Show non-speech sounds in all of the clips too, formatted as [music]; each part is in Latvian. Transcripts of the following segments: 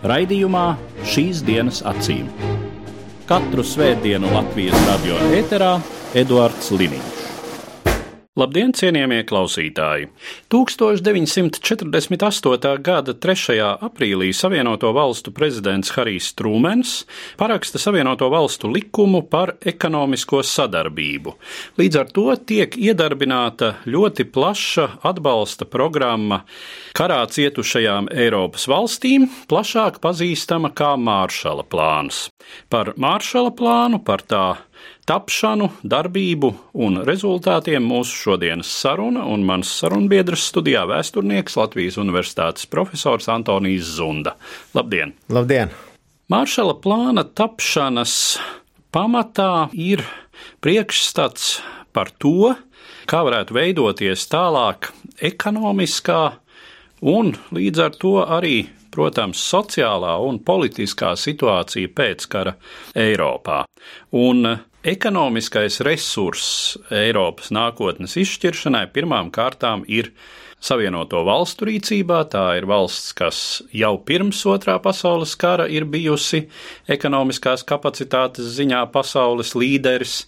Raidījumā šīs dienas acīm. Katru svētdienu Latvijas radio eterā Eduards Liniņš. Labdien, cienījamie klausītāji! 1948. gada 3. aprīlī Savienoto Valstu prezidents Harijs Trūmens paraksta Savienoto Valstu likumu par ekonomisko sadarbību. Līdz ar to tiek iedarbināta ļoti plaša atbalsta programma karā cietušajām Eiropas valstīm, plašāk pazīstama kā Māršala plāns. Par Māršala plānu, par tā tapšanu, darbību un rezultātiem mūsu šodienas saruna un mans sarunbiedrs studijā vēsturnieks Latvijas Universitātes profesors Antonijs Zunda. Labdien! Labdien! Māršala plāna tapšanas pamatā ir priekšstats par to, kā varētu veidoties tālāk ekonomiskā un līdz ar to arī protams, sociālā un politiskā situācija pēckara Eiropā. Un ekonomiskais resurss Eiropas nākotnes izšķiršanai pirmām kārtām ir Savienoto valstu rīcībā. Tā ir valsts, kas jau pirms otrā pasaules kara ir bijusi ekonomiskās kapacitātes ziņā pasaules līderis.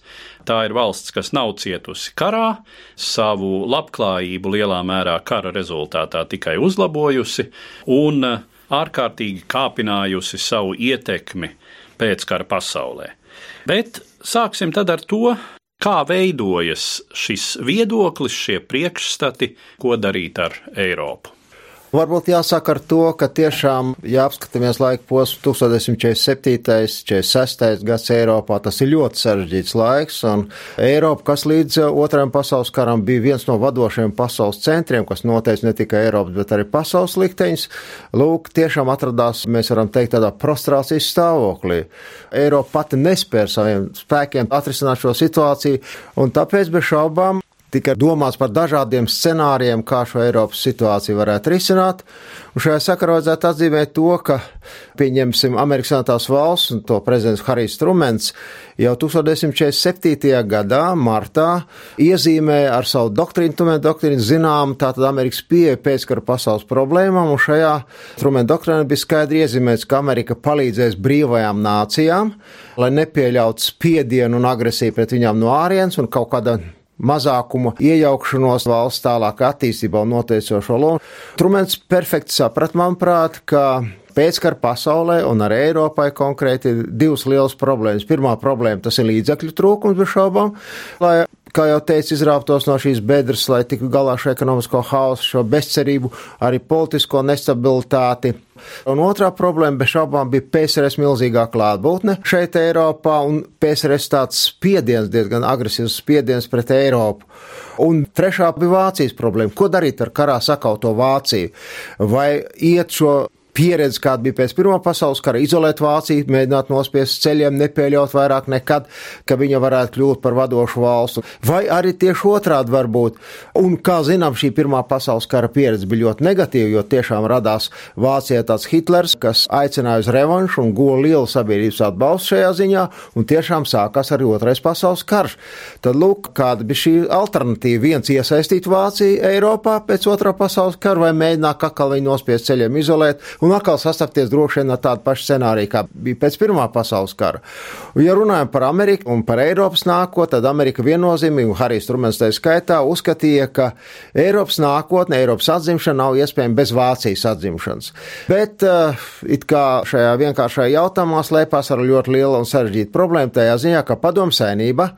Tā ir valsts, kas nav cietusi karā, savu labklājību lielā mērā kara rezultātā tikai uzlabojusi un ārkārtīgi kāpinājusi savu ietekmi pēckara pasaulē. Bet sāksim tad ar to, kā veidojas šis viedoklis, šie priekšstati, ko darīt ar Eiropu. Varbūt jāsaka ar to, ka tiešām jāapskatāmies laika posms 1947. 46. gads Eiropā. Tas ir ļoti sarežģīts laiks, un Eiropa, kas līdz otrajam pasaules karam bija viens no vadošajiem pasaules centriem, kas noteica ne tikai Eiropas, bet arī pasaules likteņus, lūk, tiešām atradās, mēs varam teikt, tādā prostrācijas stāvoklī. Eiropa pati nespēja saviem spēkiem atrisināt šo situāciju, un tāpēc bez šaubām tika domāts par dažādiem scenārijiem, kā šo Eiropas situāciju varētu risināt. Un šajā sakarā vajadzētu atzīmēt to, ka, pieņemsim, Amerikas Savienotās valsts un to prezidents Harijs Trumens jau 1947. gadā, martā, iezīmēja ar savu doktrīnu, Trumena doktrīnu, zinām, tātad Amerikas pieeja pēckara pasaules problēmām, un šajā Trumena doktrīnā bija skaidri iezīmēts, ka Amerika palīdzēs brīvajām nācijām, lai nepieļautu spiedienu un agresiju pret viņām no ārienes un kaut kāda mazākuma iejaukšanos valsts tālāk attīstībā un noteicošo lomu. Trumens perfekti saprat, manuprāt, ka pēckara pasaulē un arī Eiropai konkrēti ir divas lielas problēmas. Pirmā problēma tas ir līdzekļu trūkums bez šaubām, lai kā jau teicu, izrāptos no šīs bedres, lai tiktu galā šo ekonomisko hausu, šo bezcerību, arī politisko nestabilitāti. Un otrā problēma bez šaubām bija PSRS milzīgā klātbūtne šeit Eiropā un PSRS tāds spiediens, diezgan agresīvs spiediens pret Eiropu. Un trešā bija Vācijas problēma. Ko darīt ar karā sakauto Vāciju? Vai iet šo pieredze, kāda bija pēc Pirmā pasaules kara, izolēt Vāciju, mēģināt nospiest ceļiem, nepieļaut vairāk nekad, ka viņa varētu kļūt par vadošu valstu. Vai arī tieši otrādi var būt. Un, kā zinām, šī Pirmā pasaules kara pieredze bija ļoti negatīva, jo tiešām radās Vācijā tāds Hitlers, kas aicināja uz revanšu un guva lielu sabiedrības atbalstu šajā ziņā, un tiešām sākās arī Otrais pasaules karš. Tad, lūk, kāda bija šī alternatīva. Viens iesaistīt Vāciju Eiropā pēc Otrā pasaules kara vai mēģināt atkal viņu nospiest ceļiem izolēt un atkal sastapties droši vien ar tādu pašu scenāriju, kā bija pēc Pirmā pasaules kara. Ja runājam par Ameriku un par Eiropas nākotni, tad Amerika viennozīmīgi, un Harijs Trumens tā skaitā, uzskatīja, ka Eiropas nākotne, Eiropas atzimšana nav iespējama bez Vācijas atzimšanas. Bet uh, it kā šajā vienkāršajā jautājumā slēpās ar ļoti lielu un sarežģītu problēmu tajā ziņā, ka padomsainība,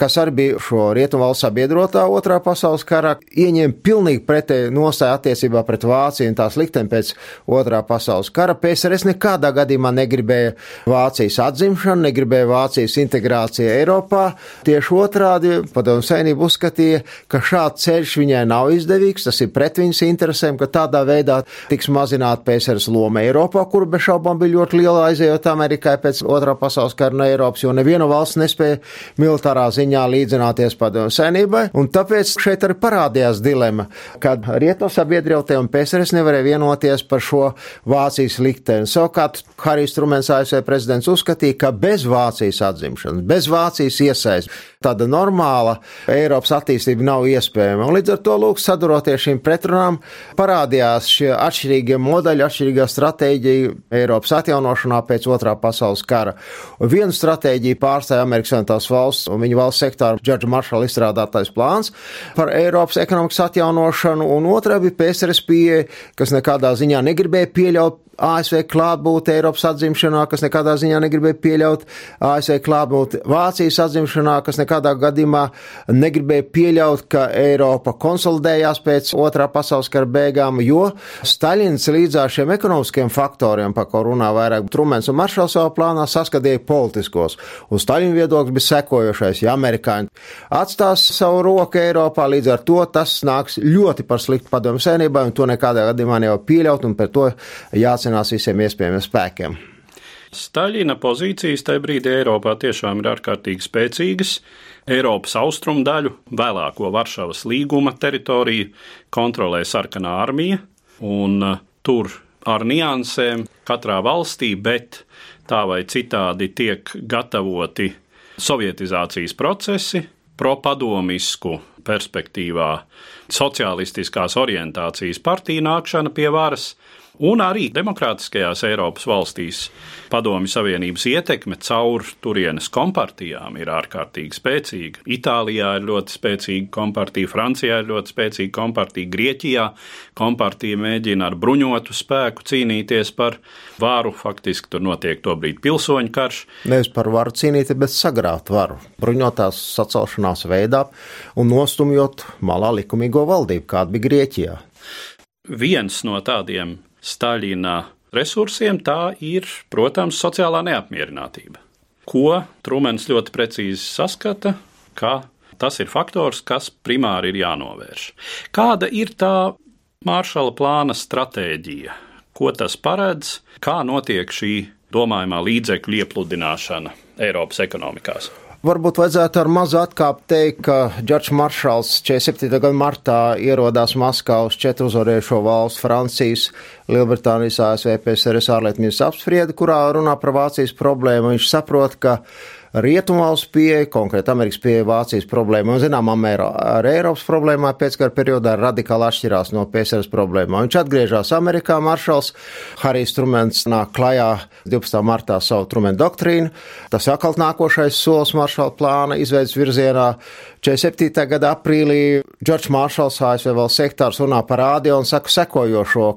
kas arī bija šo rietumvalstu sabiedrotā otrā pasaules karā, ieņēma pilnīgi pretēju nostāju attiecībā pret Vāciju un tās likteni pēc otrā pasaules kara. PSRS nekādā gadījumā negribēja Vācijas atzimšanu, negribēja Vācijas integrāciju Eiropā. Tieši otrādi, padomu saimnība uzskatīja, ka šāds ceļš viņai nav izdevīgs, tas ir pret viņas interesēm, ka tādā veidā tiks mazināta PSRS loma Eiropā, kur bez šaubām bija ļoti liela aizējot Amerikai pēc otrā pasaules kara no Eiropas, jo neviena valsts nespēja militārā ziņā līdzināties padomu saimnībai. Un tāpēc šeit arī parādījās dilema, kad Rietu sabiedriotie un PSRS nevarēja vienoties par šo Vācijas likteni. Savukārt Harijs Trumens ASV prezidents uzskatīja, ka bez Vācijas atzimšanas, bez Vācijas iesaistas, tāda normāla Eiropas attīstība nav iespējama. Un līdz ar to, lūk, saduroties šīm pretrunām, parādījās šie atšķirīgie modeļi, atšķirīgā stratēģija Eiropas atjaunošanā pēc otrā pasaules kara. Vienu stratēģiju pārstāja Amerikas Savienotās valsts un viņa valsts sektāra Džordža Maršala izstrādātais plāns par Eiropas ekonomikas atjaunošanu, un otrā bija PSRS pieeja, kas nekādā ziņā negribēja pieļaut ASV klātbūtne Eiropas atzimšanā, kas nekādā ziņā negribēja pieļaut ASV klātbūtni Vācijas atzimšanā, kas nekādā gadījumā negribēja pieļaut, ka Eiropa konsolidējās pēc otrā pasaules kara beigām, jo Staļins līdz ar šiem ekonomiskiem faktoriem, par ko runā vairāk Trumens un Maršals savā plānā, saskatīja politiskos. Un Staļina viedoklis bija sekojošais, ja amerikāņi atstās savu roku Eiropā, līdz ar to tas nāks ļoti par sliktu padomu sēnībai, un to nekādā gadījumā nevar pieļaut, un par to jācenās visiem iespējamiem spēkiem. Staļina pozīcijas tajā brīdī Eiropā tiešām ir ārkārtīgi spēcīgas. Eiropas austrumu daļu, vēlāko Varšavas līguma teritoriju kontrolē sarkanā armija, un uh, tur ar niansēm katrā valstī, bet tā vai citādi tiek gatavoti sovietizācijas procesi, propadomisku perspektīvā, sociālistiskās orientācijas partija nākšana pie varas, un arī demokrātiskajās Eiropas valstīs Padomju Savienības ietekme caur turienes kompartijām ir ārkārtīgi spēcīga. Itālijā ir ļoti spēcīga kompartija, Francijā ir ļoti spēcīga kompartija, Grieķijā kompartija mēģina ar bruņotu spēku cīnīties par varu. Faktiski tur notiek tobrīd pilsoņu karš. Nevis par varu cīnīties, bet sagrāt varu bruņotās sacelšanās veidā un nostumjot malā likumīgo valdību, kāda bija Grieķijā. Viens no tādiem Staļina resursiem, tā ir, protams, sociālā neapmierinātība. Ko Trumens ļoti precīzi saskata, ka tas ir faktors, kas primāri ir jānovērš. Kāda ir tā Māršala plāna stratēģija? Ko tas paredz, kā notiek šī domājumā līdzekļu iepludināšana Eiropas ekonomikās? Varbūt vajadzētu ar mazu atkāpu teikt, ka Džordžs Maršals 47. gada martā ierodās Maskavā uz četru uzvarējušo valstu Francijas, Lielbritānijas, ASV, PSRS ārlietu ministrs apspriedi, kurā runā par Vācijas problēmu. Viņš saprot, ka Rietumvalsts pieeja, konkrēti Amerikas pieeja Vācijas problēma un, zinām, ar Eiropas problēmā pēckara periodā radikāli atšķirās no PSRS problēmām. Viņš atgriežas Amerikā, maršals Harijs Trumens nāk klajā 12. martā savu Trumena doktrīnu. Tas atkal nākošais solis maršala plāna izveidas virzienā. 47. gada aprīlī Džordžs Maršals, ASV valsts sektārs, runā par rādio un saka sekojošo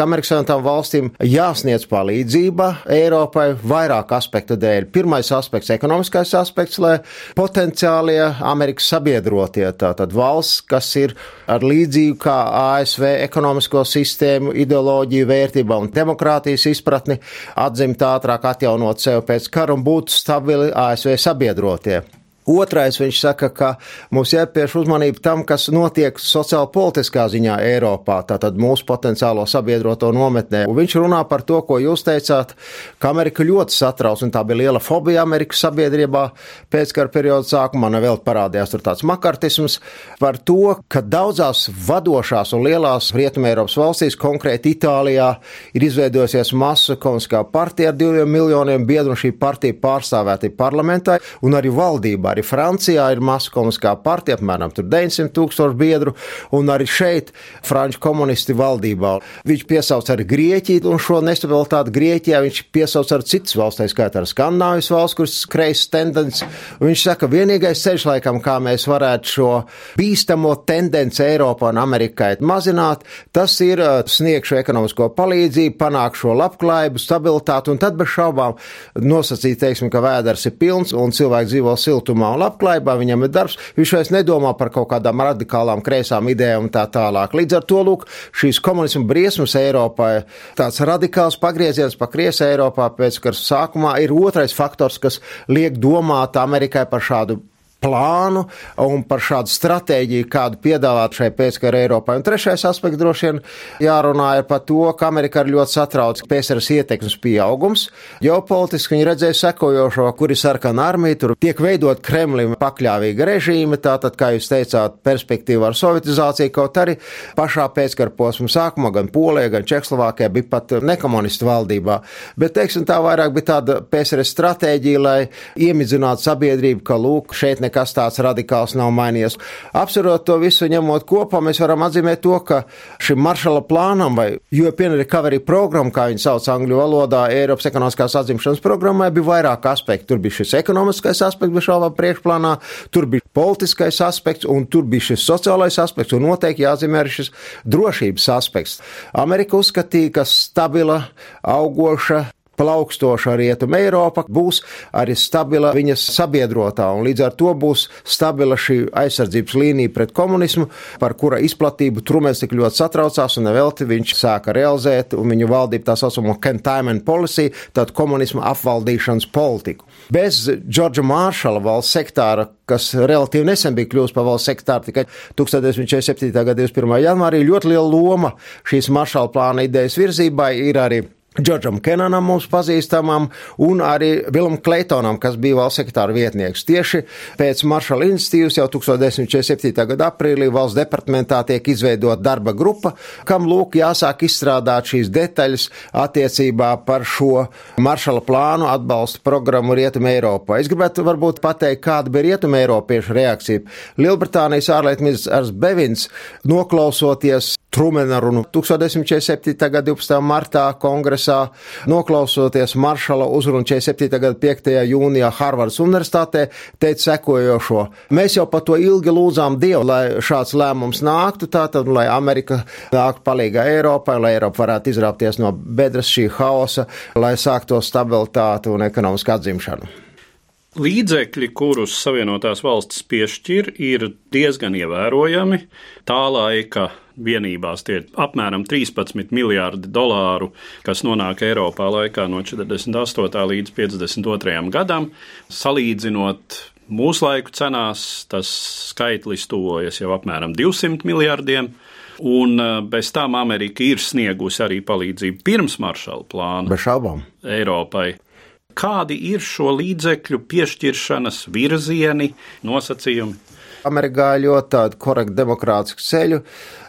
ka Amerikas Savienotām valstīm jāsniedz palīdzība Eiropai vairāk aspektu dēļ. Pirmais aspekts - ekonomiskais aspekts, lai potenciālie Amerikas sabiedrotie, tātad valsts, kas ir ar līdzīgu kā ASV ekonomisko sistēmu, ideoloģiju, vērtībām un demokrātijas izpratni, atzimt ātrāk, atjaunot sev pēc kara un būt stabili ASV sabiedrotie. Otrais, viņš saka, ka mums jāpievērš uzmanība tam, kas notiek sociāli politiskā ziņā Eiropā, tātad mūsu potenciālo sabiedroto nometnē. Un viņš runā par to, ko jūs teicāt, ka Amerika ļoti satrauc, un tā bija liela fobija Amerikas sabiedrībā pēckara perioda sākumā, ne vēl parādījās tur tāds makartisms par to, ka daudzās vadošās un lielās Rietumē Eiropas valstīs, konkrēti Itālijā, ir izveidojusies masu komunistiskā partija ar diviem miljoniem biedru, un šī partija pārstāvēta parlamentā un arī valdībā arī Francijā ir maskomuniskā partija, apmēram 900 tūkstoši biedru, un arī šeit franču komunisti valdībā. Viņš piesauc arī Grieķiju un šo nestabilitāti Grieķijā, viņš piesauc arī citas valsts, tā skaitā ar Skandināvijas valsts, kuras kreisas tendences. Viņš saka, vienīgais ceļš laikam, kā mēs varētu šo bīstamo tendenci Eiropā un Amerikai mazināt, tas ir uh, sniegšu ekonomisko palīdzību, panākšu labklājību, stabilitāti, un tad bez šaubām nosacīt, teiksim, ka vēders ir pilns un cilvēki dzīvo siltumā un labklājībā, viņam ir darbs, viņš vairs nedomā par kaut kādām radikālām kreisām idejām un tā tālāk. Līdz ar to, lūk, šīs komunismu briesmas Eiropā, tāds radikāls pagrieziens pa kriesi Eiropā pēc kara sākumā ir otrais faktors, kas liek domāt Amerikai par šādu plānu un par šādu stratēģiju, kādu piedāvāt šai pēckara Eiropai. Un trešais aspekts droši vien jārunā ir par to, ka Amerika ir ļoti satrauc PSRS ietekmes pieaugums. Ģeopolitiski viņi redzēja sekojošo, kur ir sarkana armija, tur tiek veidot Kremlim pakļāvīga režīma, tātad, kā jūs teicāt, perspektīva ar sovietizāciju, kaut arī pašā pēckara posma sākumā gan Polijā, gan Čehslovākijā bija pat nekomunistu valdībā. Bet, teiksim, tā vairāk bija tāda PSRS stratēģija, lai iemidzinātu sabiedrību, ka, lūk, šeit ne nekas tāds radikāls nav mainījies. Apsverot to visu, ņemot kopā, mēs varam atzīmēt to, ka šim maršala plānam vai European Recovery Program, kā viņi sauc angļu valodā, Eiropas ekonomiskās atzimšanas programmai, bija vairāk aspektu. Tur bija šis ekonomiskais aspekts, bija šāvā priekšplānā, tur bija politiskais aspekts un tur bija šis sociālais aspekts un noteikti jāzīmē arī šis drošības aspekts. Amerika uzskatīja, ka stabila, augoša, plaukstoša rietuma Eiropa būs arī stabila viņas sabiedrotā, un līdz ar to būs stabila šī aizsardzības līnija pret komunismu, par kura izplatību Trumens tik ļoti satraucās, un nevelti viņš sāka realizēt, viņu valdība tā saucamo containment policy, tad komunismu apvaldīšanas politiku. Bez Džordža Māršala valsts sektāra kas relatīvi nesen bija kļuvusi par valsts sektāru, tikai 1947. gada 21. janvārī ļoti liela loma šīs maršala plāna idejas virzībai ir arī Džordžam Kenanam, mums pazīstamam, un arī Vilam Kleitonam, kas bija valsts sekretāra vietnieks. Tieši pēc Maršala institīvas jau 1947. gada aprīlī valsts departamentā tiek izveidota darba grupa, kam lūk jāsāk izstrādāt šīs detaļas attiecībā par šo Maršala plānu atbalsta programmu Rietumē Eiropā. Es gribētu varbūt pateikt, kāda bija Rietumē Eiropiešu reakcija. Lielbritānijas ārlietu ministrs Bevins, noklausoties Trumena runu 1947. gada 12. martā kongresā, noklausoties Maršala uzrunu 47. gada 5. jūnijā Harvardas universitātē, teica sekojošo. Mēs jau par to ilgi lūdzām Dievu, lai šāds lēmums nāktu, tātad, lai Amerika nāktu palīgā Eiropai, lai Eiropa varētu izrāpties no bedres šī haosa, lai sāktu stabilitāti un ekonomisku atzimšanu. Līdzekļi, kurus Savienotās valstis piešķir, ir diezgan ievērojami. Tā laika vienībās tie ir apmēram 13 miljārdi dolāru, kas nonāk Eiropā laikā no 48. līdz 52. gadam. Salīdzinot mūsu laiku cenās, tas skaitlis tuvojas jau apmēram 200 miljārdiem. Un eh, bez tām Amerika ir sniegusi arī palīdzību pirms maršala plāna. Bez šaubām. Eiropai. Kādi ir šo līdzekļu piešķiršanas virzieni, nosacījumi? Amerikā ļoti tādu korektu demokrātisku ceļu.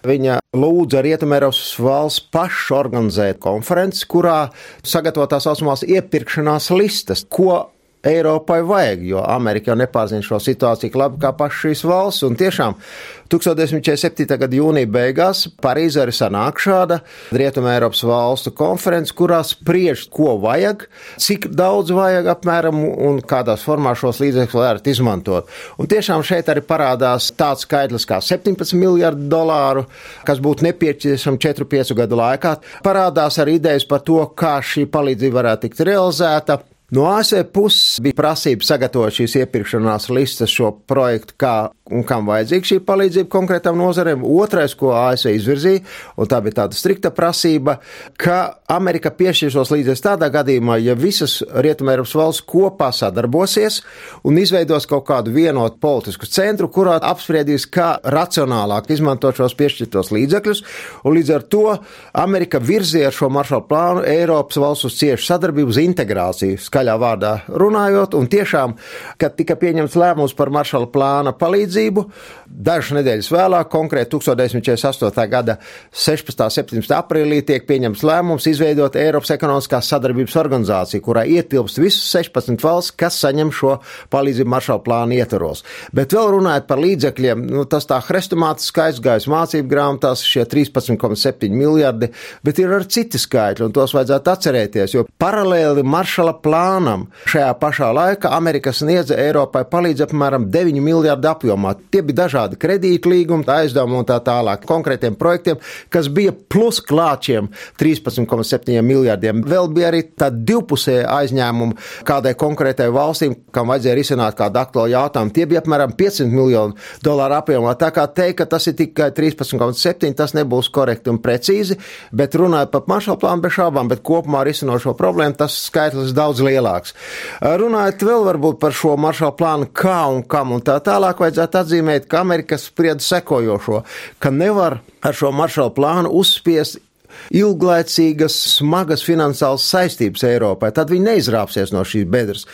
Viņa lūdza Rietumēropas valsts pašu organizēt konferenci, kurā sagatavot tās saucamās iepirkšanās listas, ko Eiropai vajag, jo Amerika jau nepārzina šo situāciju labi kā pašas šīs valsts. Un tiešām 1947. gada jūnija beigās Parīzē arī sanāk šāda Rietumē Eiropas valstu konference, kurā spriež, ko vajag, cik daudz vajag apmēram un kādās formā šos līdzekļus varētu izmantot. Un tiešām šeit arī parādās tāds skaitlis kā 17 miljardi dolāru, kas būtu nepieciešams 4-5 gadu laikā. Parādās arī idejas par to, kā šī palīdzība varētu tikt realizēta. No ASV puses bija prasība sagatavot šīs iepirkšanās listas šo projektu, kā un kam vajadzīga šī palīdzība konkrētam nozarēm. Otrais, ko ASV izvirzīja, un tā bija tāda strikta prasība, ka Amerika piešķir šos līdzekļus tādā gadījumā, ja visas Rietumēropas valsts kopā sadarbosies un izveidos kaut kādu vienotu politisku centru, kurā apspriedīs, kā racionālāk izmantot šos piešķirtos līdzekļus, un līdz ar to Amerika virzīja ar šo maršalu plānu Eiropas valsts uz ciešu sadarbību, uz integrāciju, skaļā vārdā runājot, un tiešām, kad tika pieņemts lēmums par maršala plāna palīdzību. Dažas nedēļas vēlāk, konkrēti 1948. gada 16. un 17. aprīlī, tiek pieņemts lēmums izveidot Eiropas ekonomiskās sadarbības organizāciju, kurā ietilpst visas 16 valsts, kas saņem šo palīdzību maršala plāna ietvaros. Bet vēl runājot par līdzekļiem, nu, tas tā hrestomātiski aizgājis mācību grāmatās šie 13,7 miljardi, bet ir arī citi skaitļi, un tos vajadzētu atcerēties, jo paralēli maršala plānam plānam šajā pašā laikā Amerika sniedza Eiropai palīdz apmēram 9 miljardu apjomā. Tie bija dažādi kredītlīgumi, aizdevumi un tā tālāk konkrētiem projektiem, kas bija plus klāčiem 13,7 miljardiem. Vēl bija arī tādi divpusēji aizņēmumi kādai konkrētai valstīm, kam vajadzēja risināt kādu aktuālu jautājumu. Tie bija apmēram 500 miljonu dolāru apjomā. Tā kā teikt, ka tas ir tikai 13,7, tas nebūs korekti un precīzi, bet runājot par maršalu plānu bez šaubām, bet kopumā risinot šo problēmu, tas skaitlis daudz lielāks. Runājot vēl varbūt par šo maršalu plānu, kā un kam un tā tālāk, vajadzētu atzīmēt, ka Amerika sprieda sekojošo, ka nevar ar šo maršalu plānu uzspiest ilglaicīgas, smagas finansiālas saistības Eiropai, tad viņi neizrāpsies no šīs bedres.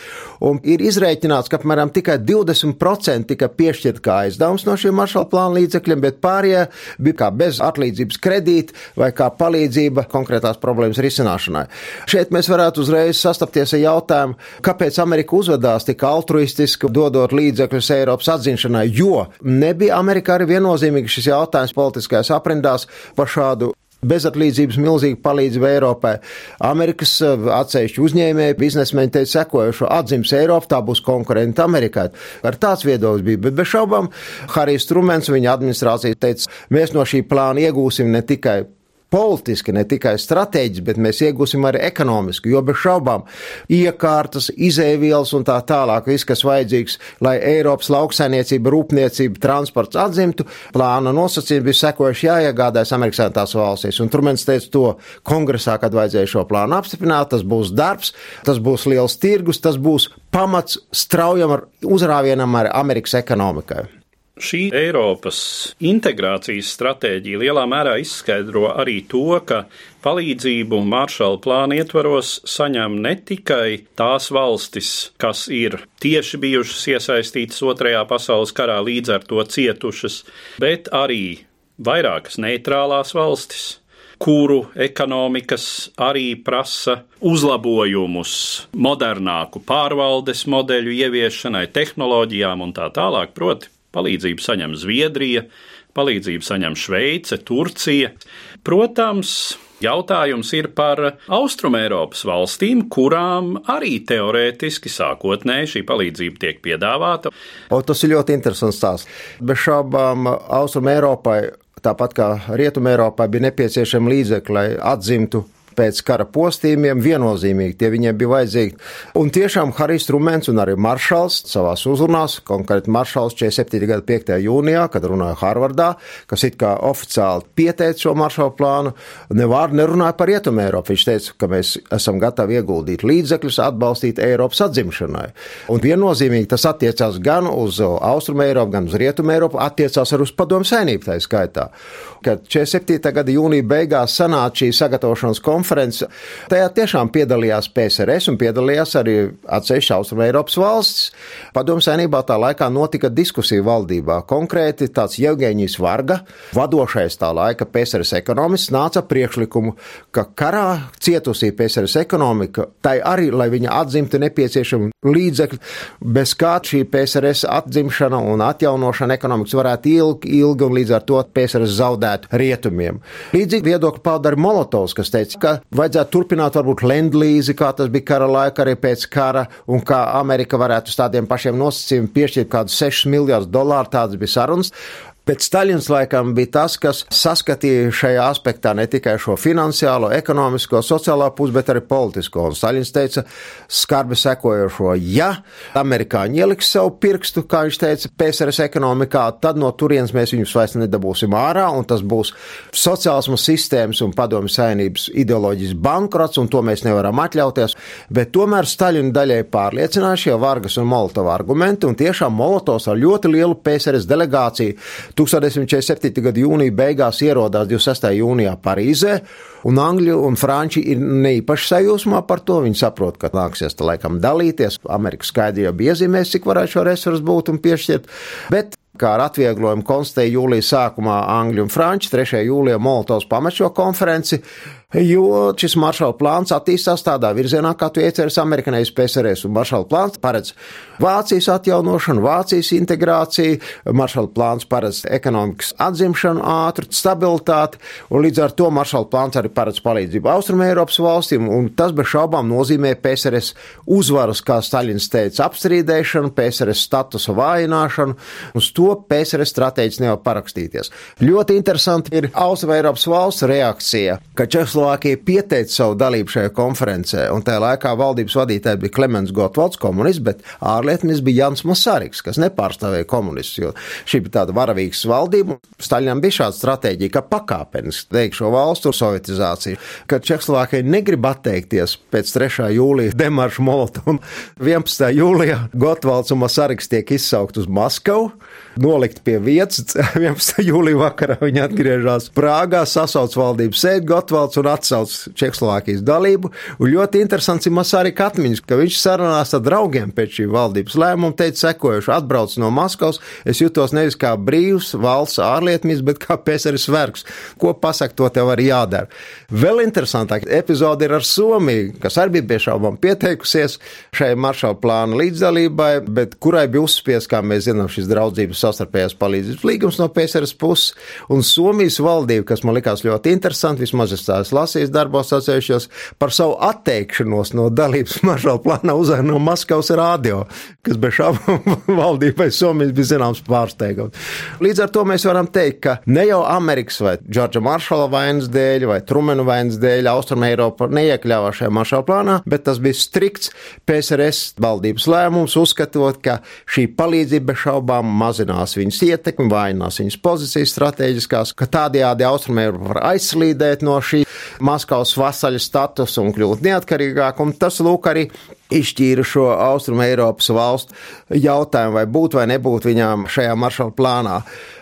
Un ir izrēķināts, ka apmēram tikai 20% tika piešķirt kā aizdevums no šiem maršala plāna līdzekļiem, bet pārējie bija kā bez atlīdzības kredīti vai kā palīdzība konkrētās problēmas risināšanai. Šeit mēs varētu uzreiz sastapties ar jautājumu, kāpēc Amerika uzvedās tik altruistiski, dodot līdzekļus Eiropas atzīšanai, jo nebija Amerikā arī viennozīmīgi šis jautājums politiskajās aprindās par šādu Bezatlīdzības milzīga palīdzība Eiropai. Amerikas eh, atsevišķi uzņēmēji, biznesmeņi teica sekojušo atzīmes Eiropu, tā būs konkurenta Amerikai. Ar tāds viedoklis bija, bet bez šaubām Harijs Trumens, viņa administrācija teica, mēs no šī plāna iegūsim ne tikai politiski, ne tikai strateģiski, bet mēs iegūsim arī ekonomiski, jo bez šaubām iekārtas, izēvielas un tā tālāk, viss, kas vajadzīgs, lai Eiropas lauksainiecība, rūpniecība, transports atzimtu, plāna nosacījumi bija sekojuši jāiegādājas Amerikas Savienotās valstīs. Un tur mēs teicu to kongresā, kad vajadzēja šo plānu apstiprināt, tas būs darbs, tas būs liels tirgus, tas būs pamats straujam uzrāvienam ar Amerikas ekonomikai. Šī Eiropas integrācijas stratēģija lielā mērā izskaidro arī to, ka palīdzību Maršala plāna ietvaros saņem ne tikai tās valstis, kas ir tieši bijušas iesaistītas Otrajā pasaules karā, līdz ar to cietušas, bet arī vairākas neitrālās valstis kuru ekonomikas arī prasa uzlabojumus, modernāku pārvaldes modeļu ieviešanai, tehnoloģijām un tā tālāk. Proti, Palīdzību saņem Zviedrija, palīdzību saņem Šveice, Turcija. Protams, Jautājums ir par Austrumēropas valstīm, kurām arī teorētiski sākotnēji šī palīdzība tiek piedāvāta. O, tas ir ļoti interesants stāsts. Bez šaubām Austrumēropai, tāpat kā Rietumēropai, bija nepieciešama līdzekļi, lai atzimtu pēc kara postījumiem viennozīmīgi tie viņiem bija vajadzīgi. Un tiešām Harijs Trumens un arī Maršals savās uzrunās, konkrēti Maršals 47. gada 5. jūnijā, kad runāja Harvardā, kas it kā oficiāli pieteica šo maršalu plānu, nevārdu nerunāja par Rietumu Eiropu. Viņš teica, ka mēs esam gatavi ieguldīt līdzekļus, atbalstīt Eiropas atzimšanai. Un viennozīmīgi tas attiecās gan uz Austrumu Eiropu, gan uz Rietumu Eiropu, attiecās arī uz padomu saimnību tā skaitā. Kad 47. gada jūnija beigās sanāca šī sagatavošanas konferences, konferences. Tajā tiešām piedalījās PSRS un piedalījās arī atsevišķi Austrum Eiropas valsts. Padomu saimnībā tā laikā notika diskusija valdībā. Konkrēti tāds Jevgeņijs Varga, vadošais tā laika PSRS ekonomists, nāca priekšlikumu, ka karā cietusī PSRS ekonomika, tai arī, lai viņa atzimtu nepieciešami līdzekļi, bez kā šī PSRS atzimšana un atjaunošana ekonomikas varētu ilgi, ilgi un līdz ar to PSRS zaudētu rietumiem. Līdzīgi viedokli pauda arī Molotovs, kas teica, ka vajadzētu turpināt varbūt lendlīzi, kā tas bija kara laika arī pēc kara, un kā Amerika varētu uz tādiem pašiem nosacījumiem piešķirt kādus 6 miljardus dolāru, tādas bija sarunas. Bet Staļins laikam bija tas, kas saskatīja šajā aspektā ne tikai šo finansiālo, ekonomisko, sociālo pusi, bet arī politisko. Un Staļins teica skarbi sekojošo, ja amerikāņi ieliks savu pirkstu, kā viņš teica, PSRS ekonomikā, tad no turienes mēs viņus vairs nedabūsim ārā, un tas būs sociālismu sistēmas un padomju saimnības ideoloģijas bankrots, un to mēs nevaram atļauties. Bet tomēr Staļina daļai pārliecināja šie Vargas un Molotova argumenti, un tiešām Molotovs ar ļoti lielu PSRS delegāciju 1947. gada jūnija beigās ierodās 26. jūnijā Parīzē, un Angļi un Franči ir neīpaši sajūsmā par to. Viņi saprot, ka nāksies tā laikam dalīties. Amerika skaidri jau bija iezīmējusi, cik varētu šo resursu būt un piešķirt. Bet kā ar atvieglojumu konstatēja jūlijas sākumā Angļu un Franči, 3. jūlijā Molotovs pamet šo konferenci, jo šis maršala plāns attīstās tādā virzienā, kā tu ieceries amerikanais PSRS, un maršala plāns paredz Vācijas atjaunošanu, Vācijas integrāciju, maršala plāns paredz ekonomikas atzimšanu ātru, stabilitāti, un līdz ar to maršala plāns arī paredz palīdzību Austrum Eiropas valstīm, un tas bez šaubām nozīmē PSRS uzvaras, kā Staļins teica, apstrīdēšanu, PSRS statusa vājināšanu, uz to PSRS stratēģis nevar parakstīties. Ļoti interesanti ir Austrum Eiropas valsts reakcija, ka Čehoslovākija pieteica savu dalību šajā konferencē, un tajā laikā valdības vadītāji bija Klemens Gotvalds, komunists, bet ārlietu ministrs bija Jans Masāriks, kas nepārstāvēja komunistus, jo šī bija tāda varavīgas valdība. Staļinam bija šāda stratēģija, ka pakāpeniski veik šo valstu sovietizāciju, ka Čehoslovākija negrib atteikties pēc 3. jūlija demaršu Molotovam. 11. jūlijā Gotvalds un Masāriks tiek izsaukt uz Maskavu nolikt pie vietas. [laughs] 11. jūlijā vakarā viņi atgriežas Prāgā, sasauc valdības sēdi Gotvalds un atsauc Čehoslovākijas dalību. Un ļoti interesants ir Masārika atmiņas, ka viņš sarunās ar draugiem pēc šī valdības lēmuma, teica sekojuši, atbrauc no Maskavas, es jutos nevis kā brīvs valsts ārlietmis, bet kā pēsaris vergs. Ko pasaka, to tev arī jādara. Vēl interesantāk epizode ir ar Somiju, kas arī bija piešaubām pieteikusies šai maršala plāna līdzdalībai, bet kurai bija uzspies, kā mēs zinām, šis draudzības savstarpējās palīdzības līgums no PSRS puses, un Somijas valdība, kas man likās ļoti interesanti, vismaz es tās lasīju darbos atsevišķos, par savu atteikšanos no dalības [laughs] maršala plānā uzvar no Maskavas rādio, kas bez šābām [laughs] valdībai Somijas bija zināms pārsteigums. Līdz ar to mēs varam teikt, ka ne jau Amerikas vai Džordža Maršala vainas dēļ vai Trumena vainas dēļ Austrum Eiropa neiekļāvās šajā maršala plānā, bet tas bija strikts PSRS valdības lēmums, uzskatot, ka šī palīdzība šaubām mazinās viņas ietekmi, vājinās viņas pozīcijas strateģiskās, ka tādējādi Austrumēropa var aizslīdēt no šī Maskavas vasaļa statusa un kļūt neatkarīgāk, un tas lūk arī izšķīra šo Austrum Eiropas valstu jautājumu, vai būt vai nebūt viņām šajā maršala plānā.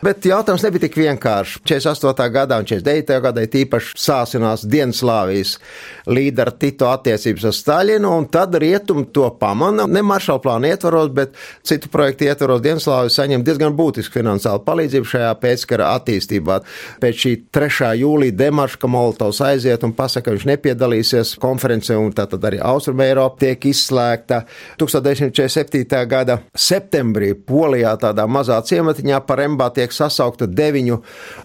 Bet jautājums nebija tik vienkāršs. 48. gadā un 49. gadā tīpaši sāsinās Dienaslāvijas līdera Tito attiecības ar Staļinu, un tad rietumi to pamana. Ne maršala plāna ietvaros, bet citu projektu ietvaros Dienaslāvija saņem diezgan būtisku finansiālu palīdzību šajā pēckara attīstībā. Pēc šī 3. jūlija demarša, ka Molotovs aiziet un pasaka, ka viņš nepiedalīsies konferencē, un tātad arī Austrum Eiropa tiek izsākta izslēgta 1947. gada septembrī Polijā, tādā mazā ciematiņā par embā tiek sasaukta deviņu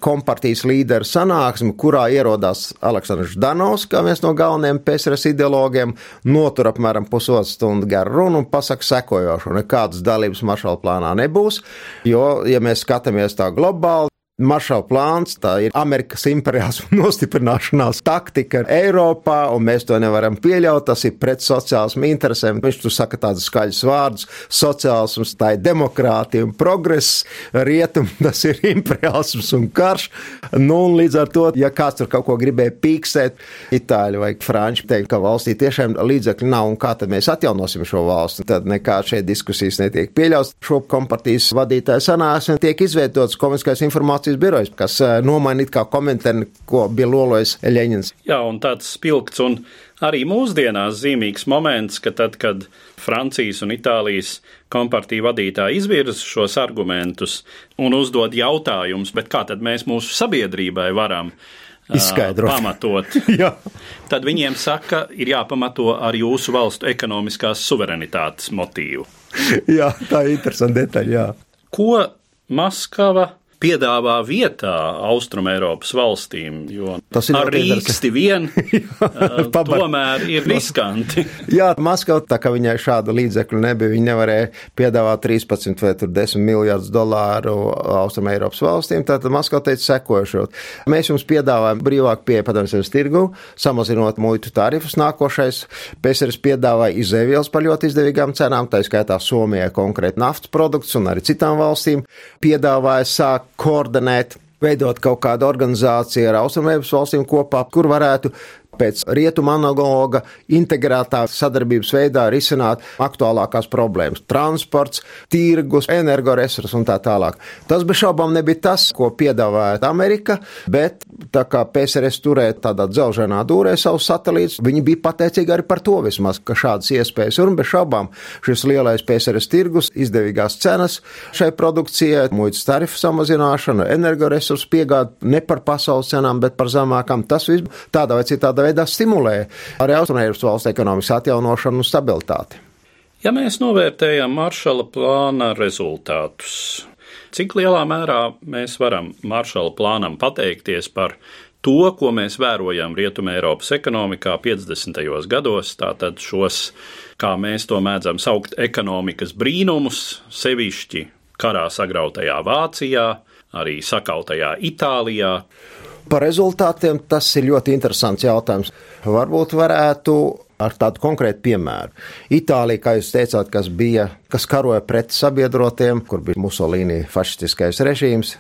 kompartijas līderu sanāksme, kurā ierodās Aleksandrs Danovs, kā viens no galvenajiem PSRS ideologiem, notur apmēram pusotru stundu garu runu un pasaka sekojošo. Nekādas dalības maršala plānā nebūs, jo, ja mēs skatāmies tā globāli, Maršala plāns, tā ir Amerikas imperiālisma [laughs] nostiprināšanās taktika Eiropā, un mēs to nevaram pieļaut. Tas ir pret sociālismu interesēm. Viņš tur saka tādus skaļus vārdus - sociālisms, tā ir demokrātija un progress, rietum, [laughs] tas ir imperiālisms un karš. Nu, un līdz ar to, ja kāds tur kaut ko gribēja pīkstēt, itāļi vai franči teikt, ka valstī tiešām līdzekļi nav, un kā tad mēs atjaunosim šo valsti, tad nekā šeit diskusijas netiek pieļauts. Šo kompartijas vadītāja sanāksme tiek izveidots komiskais informācijas informācijas birojs, kas eh, nomaina it kā komentāru, ko bija lolojis Eļņins. Jā, un tāds spilgts un arī mūsdienās zīmīgs moments, ka tad, kad Francijas un Itālijas kompartija vadītāji izvirza šos argumentus un uzdod jautājumus, bet kā tad mēs mūsu sabiedrībai varam izskaidrot. Pamatot. [laughs] Tad viņiem saka, ir jāpamato ar jūsu valstu ekonomiskās suverenitātes motīvu. [laughs] jā, tā ir interesanta detaļa. Jā. Ko Maskava piedāvā vietā Austrumēropas valstīm, jo tas ir ar rīksti vien [laughs] tomēr ir riskanti. [laughs] Jā, Maskava, tā kā viņai šādu līdzekļu nebija, viņa nevarēja piedāvāt 13 vai 10 miljardus dolāru Austrumēropas valstīm, tātad Maskava teica sekojušot. Mēs jums piedāvājam brīvāk pieeja padomjas tirgu, samazinot muitu tarifus nākošais. PSRS piedāvāja izēvielas par ļoti izdevīgām cenām, tā skaitā Somijai konkrēti naftas produktus un arī citām valstīm. Piedāvāja sākt koordinēt veidot kaut kādu organizāciju ar Austrumēropas valstīm kopā, kur varētu pēc rietuma analoga integrētā sadarbības veidā risināt aktuālākās problēmas - transports, tirgus, energoresursi un tā tālāk. Tas bez šaubām nebija tas, ko piedāvāja Amerika, bet tā kā PSRS turēja tādā dzelženā dūrē savus satelītus, viņi bija pateicīgi arī par to vismaz, ka šādas iespējas ir un bez šaubām šis lielais PSRS tirgus, izdevīgās cenas šai produkcijai, muitas tarifu samazināšana, energoresursu piegāde ne par pasaules cenām, bet par zemākām. Tas viss tādā vai citādā veidā stimulē arī Austrumēropas valsts ekonomikas atjaunošanu un stabilitāti. Ja mēs novērtējam maršala plāna rezultātus, cik lielā mērā mēs varam maršala plānam pateikties par to, ko mēs vērojam Rietumē Eiropas ekonomikā 50. gados, tātad šos, kā mēs to mēdzam saukt, ekonomikas brīnumus, sevišķi karā sagrautajā Vācijā, arī sakautajā Itālijā. Par rezultātiem tas ir ļoti interesants jautājums. Varbūt varētu ar tādu konkrētu piemēru. Itālija, kā jūs teicāt, kas bija, kas karoja pret sabiedrotiem, kur bija Musolīni fašistiskais režīms,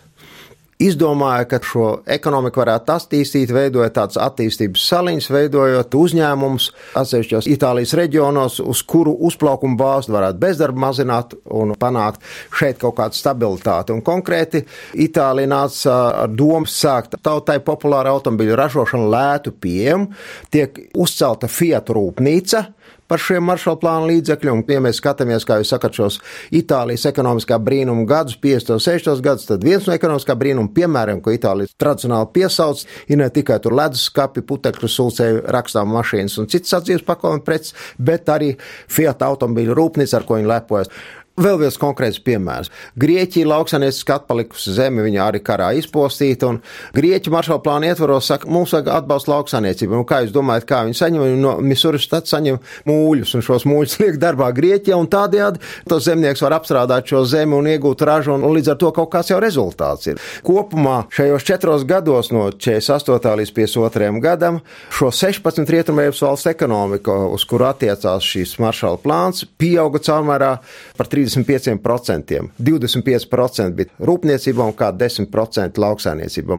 izdomāja, ka šo ekonomiku varētu attīstīt, veidojot tādas attīstības saliņas, veidojot uzņēmumus atsevišķos Itālijas reģionos, uz kuru uzplaukumu bāzi varētu bezdarbu mazināt un panākt šeit kaut kādu stabilitāti. Un konkrēti Itālija nāca ar domu sākt tautai populāru automobīļu ražošanu lētu pieejamu, tiek uzcelta Fiat rūpnīca par šiem maršala plāna līdzekļiem. Ja mēs skatāmies, kā jūs sakat, šos Itālijas ekonomiskā brīnuma gadus, 50. un 60. gadus, tad viens no ekonomiskā brīnuma piemēriem, ko Itālija tradicionāli piesauc, ir ne tikai tur leduskapi, putekļu sulcēju rakstām mašīnas un citas atzīves pakalpojumu preces, bet arī Fiat automobīļu rūpnīca, ar ko viņi lepojas. Vēl viens konkrēts piemērs. Grieķija lauksainieciski atpalikusi zeme, viņa arī karā izpostīta, un Grieķu maršala plāna ietvaros saka, mums vajag atbalstu lauksainiecību. Un kā jūs domājat, kā viņi saņem? Viņi no Misuras tad saņem mūļus, un šos mūļus [laughs] liek darbā Grieķijā, un tādējādi tos zemnieks var apstrādāt šo zemi un iegūt ražu, un, un līdz ar to kaut kāds jau rezultāts ir. Kopumā šajos četros gados, no 48. līdz 52. gadam, šo 16 rietumējas valsts ekonomiku, uz kuru attiecās šīs maršala plāns, pieauga caurmērā par 30. 35%. 25% bija rūpniecībā un kā 10% lauksainiecībā.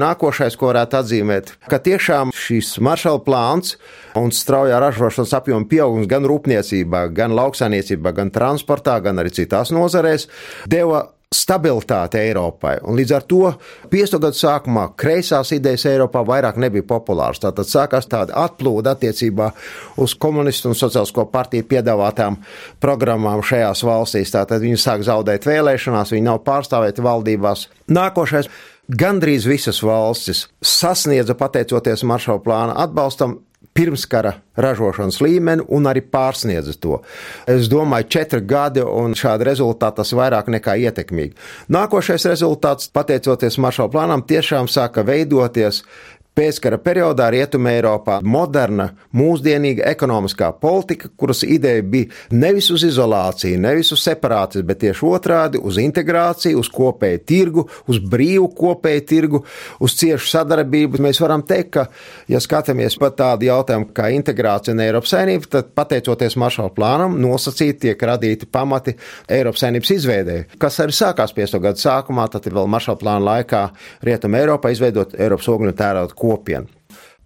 Nākošais, ko varētu atzīmēt, ka tiešām šis maršala plāns un straujā ražošanas apjoma pieaugums gan rūpniecībā, gan lauksainiecībā, gan transportā, gan arī citās nozarēs deva stabilitāte Eiropai. Un līdz ar to 50. gadu sākumā kreisās idejas Eiropā vairāk nebija populāras. Tātad sākās tāda atplūda attiecībā uz komunistu un sociālisko partiju piedāvātām programmām šajās valstīs. Tātad viņi sāk zaudēt vēlēšanās, viņi nav pārstāvēti valdībās. Nākošais. Gandrīz visas valstis sasniedza, pateicoties maršala plāna atbalstam, pirmskara ražošanas līmeni un arī pārsniedza to. Es domāju, četri gadi un šādi rezultāti tas vairāk nekā ietekmīgi. Nākošais rezultāts, pateicoties maršala plānam, tiešām sāka veidoties Pēckara periodā Rietumē Eiropā moderna, mūsdienīga ekonomiskā politika, kuras ideja bija nevis uz izolāciju, nevis uz separāciju, bet tieši otrādi - uz integrāciju, uz kopēju tirgu, uz brīvu kopēju tirgu, uz ciešu sadarbību. Mēs varam teikt, ka, ja skatāmies pat tādu jautājumu kā integrācija un Eiropas saimnība, tad pateicoties maršala plānam, nosacīti tiek radīti pamati Eiropas saimnības izveidē, kas arī sākās 50. gadu sākumā, tad ir vēl maršala plāna laikā Rietumē Eiropā izveidot Eiropas ogļu tērauda kopienu.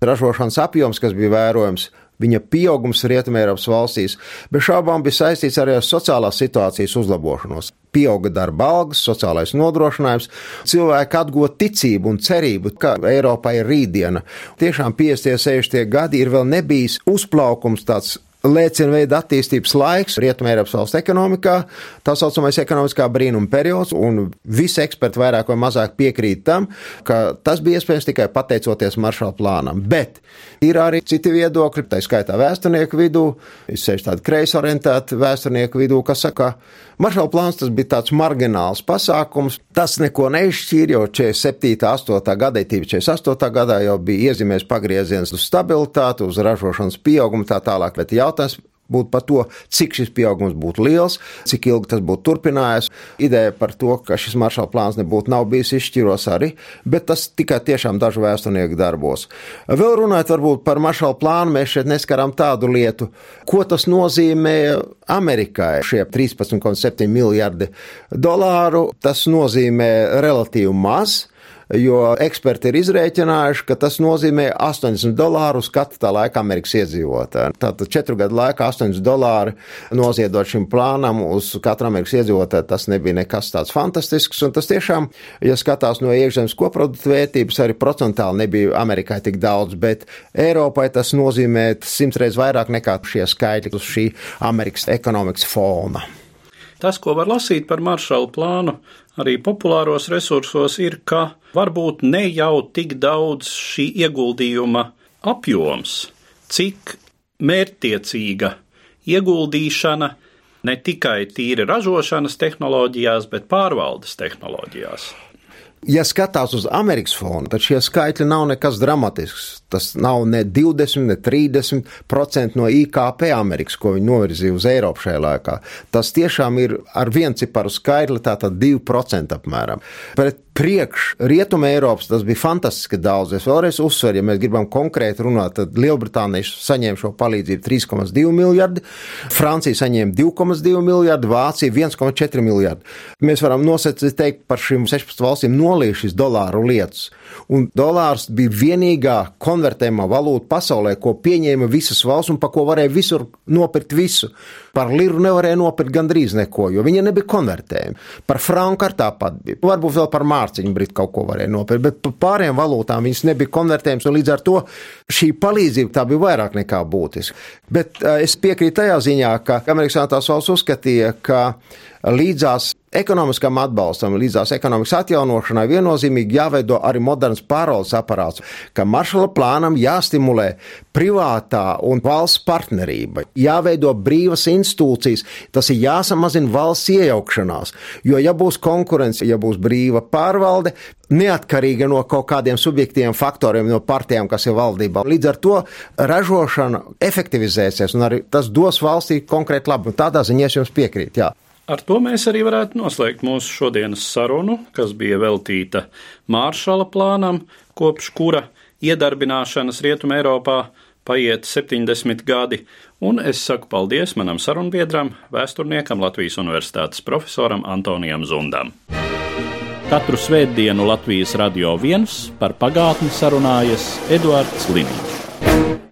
Ražošanas apjoms, kas bija vērojams, viņa pieaugums Rietumēropas valstīs, bez šaubām bija saistīts arī ar sociālās situācijas uzlabošanos. Pieauga darba algas, sociālais nodrošinājums, cilvēki atgūta ticību un cerību, ka Eiropā ir rītdiena. Tiešām 50. un 60. gadi ir vēl nebijis uzplaukums tāds lēciena veida attīstības laiks Rietumēropas valsts ekonomikā, tā saucamais ekonomiskā brīnuma periods, un visi eksperti vairāk vai mazāk piekrīt tam, ka tas bija iespējams tikai pateicoties maršala plānam. Bet ir arī citi viedokļi, tā skaitā vēsturnieku vidū, izsēž tādi kreisorientēti vēsturnieku vidū, kas saka, ka maršala plāns tas bija tāds margināls pasākums, tas neko neizšķīra, jo 47. 8. gadā, tīpaši 48. gadā jau bija iezīmēs pagrieziens uz stabilitāti, uz ražošanas pieaugumu tā tālāk, bet jautājums būtu par to, cik šis pieaugums būtu liels, cik ilgi tas būtu turpinājies. Ideja par to, ka šis maršala plāns nebūtu nav bijis izšķiros arī, bet tas tikai tiešām dažu vēsturnieku darbos. Vēl runājot varbūt par maršala plānu, mēs šeit neskaram tādu lietu, ko tas nozīmē Amerikai. Šie 13,7 miljardi dolāru, tas nozīmē relatīvi maz jo eksperti ir izrēķinājuši, ka tas nozīmē 80 dolāru uz katru tā laika Amerikas iedzīvotāju. Tātad četru gadu laikā 80 dolāri noziedot šim plānam uz katru Amerikas iedzīvotāju, tas nebija nekas tāds fantastisks, un tas tiešām, ja skatās no iekšzemes koprodukta vērtības, arī procentāli nebija Amerikai tik daudz, bet Eiropai tas nozīmē simts reizes vairāk nekā šie skaitļi uz šī Amerikas ekonomikas fona. Tas, ko var lasīt par maršalu plānu, arī populāros resursos, ir, ka varbūt ne jau tik daudz šī ieguldījuma apjoms, cik mērķtiecīga ieguldīšana ne tikai tīri ražošanas tehnoloģijās, bet pārvaldes tehnoloģijās. Ja skatās uz Amerikas fonu, tad šie skaitļi nav nekas dramatisks. Tas nav ne 20, ne 30% no IKP Amerikas, ko viņi novirzīja uz Eiropu šajā laikā. Tas tiešām ir ar vienciparu skaitli, tātad 2% apmēram. Pret priekš Rietuma Eiropas tas bija fantastiski daudz. Es vēlreiz uzsveru, ja mēs gribam konkrēti runāt, tad Lielbritānija saņēma šo palīdzību 3,2 miljardi, Francija saņēma 2,2 miljardi, Vācija 1,4 miljardi. Mēs varam nosacīt par šīm 16 valstīm nolīst šīs dolāru lietas. Un dolārs bija vienīgā konvertējumā valūta pasaulē, ko pieņēma visas valsts un pa ko varēja visur nopirkt visu. Par liru nevarēja nopirkt gandrīz neko, jo viņa nebija konvertējama. Par franku ar tāpat bija. Varbūt vēl par mārciņu brīt kaut ko varēja nopirkt, bet par pārējām valūtām viņas nebija konvertējamas, un līdz ar to šī palīdzība tā bija vairāk nekā būtiska. Bet uh, es piekrītu tajā ziņā, ka Amerikas Savienotās valsts uzskatīja, ka līdzās ekonomiskam atbalstam, līdzās ekonomikas atjaunošanai viennozīmīgi jāveido arī moderns pārvaldes aparāts, ka maršala plānam jāstimulē privātā un valsts partnerība, jāveido brīvas institūcijas, tas ir jāsamazina valsts iejaukšanās, jo ja būs konkurence, ja būs brīva pārvalde, neatkarīga no kaut kādiem subjektiem faktoriem, no partijām, kas ir valdībā. Līdz ar to ražošana efektivizēsies un arī tas dos valstī konkrēti labu. Tādā ziņā es jums piekrītu. Jā. Ar to mēs arī varētu noslēgt mūsu šodienas sarunu, kas bija veltīta Māršala plānam, kopš kura iedarbināšanas Rietumē Eiropā paiet 70 gadi, un es saku paldies manam sarunbiedram, vēsturniekam Latvijas Universitātes profesoram Antonijam Zundam. Katru svētdienu Latvijas radio viens par pagātni sarunājas Eduards Līniju.